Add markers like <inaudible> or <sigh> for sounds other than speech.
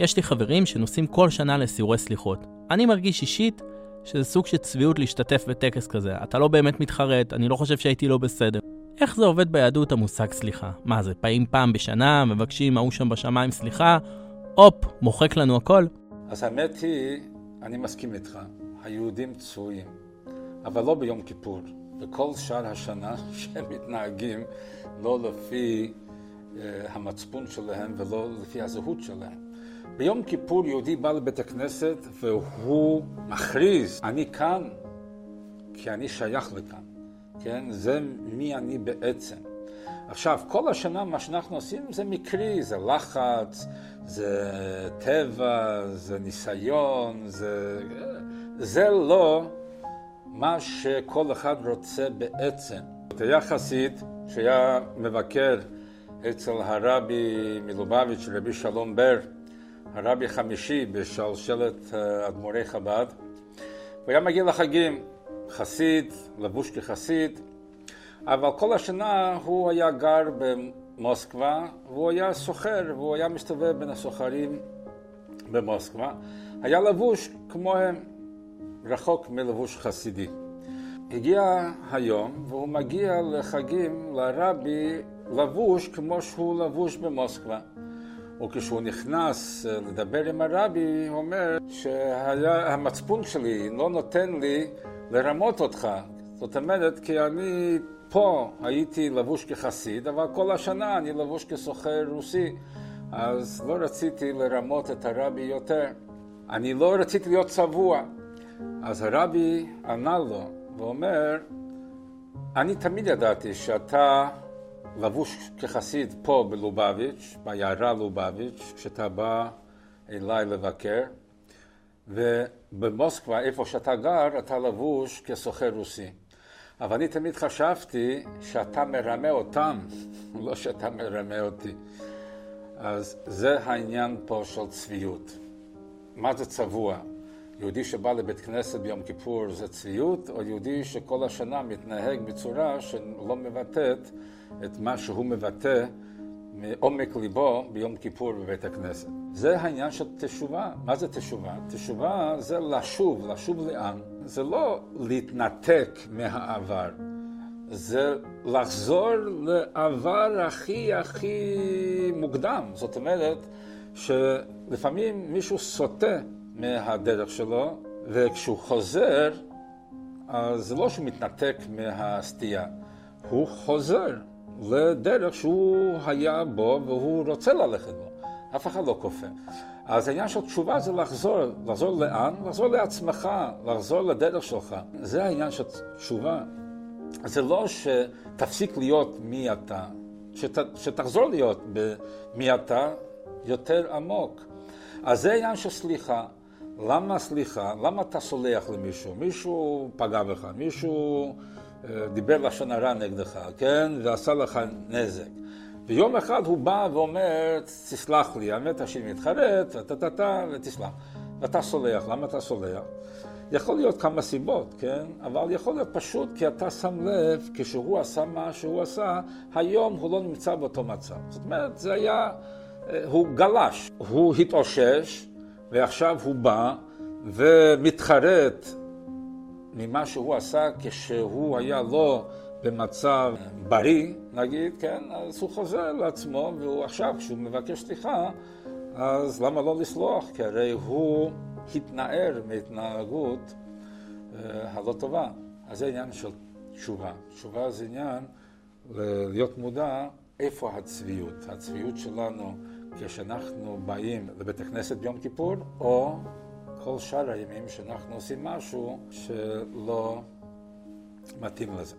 יש לי חברים שנוסעים כל שנה לסיורי סליחות. אני מרגיש אישית שזה סוג של צביעות להשתתף בטקס כזה. אתה לא באמת מתחרט, אני לא חושב שהייתי לא בסדר. איך זה עובד ביהדות המושג סליחה? מה זה, באים פעם בשנה, מבקשים ההוא שם בשמיים סליחה, הופ, מוחק לנו הכל? אז האמת היא, אני מסכים איתך, היהודים צבועים, אבל לא ביום כיפור. בכל שאר השנה <laughs> שהם מתנהגים לא לפי uh, המצפון שלהם ולא לפי הזהות שלהם. ביום כיפור יהודי בא לבית הכנסת והוא מכריז, אני כאן כי אני שייך לכאן, כן? זה מי אני בעצם. עכשיו, כל השנה מה שאנחנו עושים זה מקרי, זה לחץ, זה טבע, זה ניסיון, זה, זה לא מה שכל אחד רוצה בעצם. היה חסיד שהיה מבקר אצל הרבי מלובביץ', רבי שלום בר, הרבי חמישי בשלשלת אה, אדמו"רי חב"ד. הוא היה מגיע לחגים, חסיד, לבוש כחסיד, אבל כל השנה הוא היה גר במוסקבה, והוא היה סוחר, והוא היה מסתובב בין הסוחרים במוסקבה. היה לבוש כמוהם, רחוק מלבוש חסידי. הגיע היום, והוא מגיע לחגים לרבי לבוש כמו שהוא לבוש במוסקבה. וכשהוא נכנס אה, לדבר עם הרבי, הוא אומר שהמצפון שלי לא נותן לי לרמות אותך. זאת אומרת, כי אני פה הייתי לבוש כחסיד, אבל כל השנה אני לבוש כסוחר רוסי, אז לא רציתי לרמות את הרבי יותר. אני לא רציתי להיות צבוע. אז הרבי ענה לו ואומר, אני תמיד ידעתי שאתה לבוש כחסיד פה בלובביץ', בעיירה לובביץ', כשאתה בא אליי לבקר, ובמוסקבה, איפה שאתה גר, אתה לבוש כסוחר רוסי. אבל אני תמיד חשבתי שאתה מרמה אותם, לא שאתה מרמה אותי. אז זה העניין פה של צביעות. מה זה צבוע? יהודי שבא לבית כנסת ביום כיפור זה צביעות, או יהודי שכל השנה מתנהג בצורה שלא מבטאת את מה שהוא מבטא מעומק ליבו ביום כיפור בבית הכנסת. זה העניין של תשובה. מה זה תשובה? תשובה זה לשוב, לשוב לאן? זה לא להתנתק מהעבר, זה לחזור לעבר הכי הכי מוקדם. זאת אומרת שלפעמים מישהו סוטה מהדרך שלו, וכשהוא חוזר, אז זה לא שהוא מתנתק מהסטייה, הוא חוזר לדרך שהוא היה בו והוא רוצה ללכת בו. אף אחד לא כופה. אז העניין של תשובה זה לחזור. לחזור לאן? לחזור לעצמך, לחזור לדרך שלך. זה העניין של תשובה. זה לא שתפסיק להיות מי אתה, שת, שתחזור להיות במי אתה יותר עמוק. אז זה העניין של סליחה. למה סליחה? למה אתה סולח למישהו? מישהו פגע בך, מישהו אה, דיבר לשון הרע נגדך, כן? ועשה לך נזק. ויום אחד הוא בא ואומר, תסלח לי, האמת שאני מתחרט, וטה-טה-טה, ותסלח. ואתה סולח, למה אתה סולח? יכול להיות כמה סיבות, כן? אבל יכול להיות פשוט כי אתה שם לב, כשהוא עשה מה שהוא עשה, היום הוא לא נמצא באותו מצב. זאת אומרת, זה היה, אה, הוא גלש, הוא התאושש, ועכשיו הוא בא ומתחרט ממה שהוא עשה כשהוא היה לא במצב בריא, נגיד, כן, אז הוא חוזר לעצמו, והוא עכשיו, כשהוא מבקש סליחה, אז למה לא לסלוח? כי הרי הוא התנער מהתנהגות אה, הלא טובה. אז זה עניין של תשובה. תשובה זה עניין להיות מודע איפה הצביעות. הצביעות שלנו כשאנחנו באים לבית הכנסת ביום כיפור, או כל שאר הימים שאנחנו עושים משהו שלא מתאים לזה.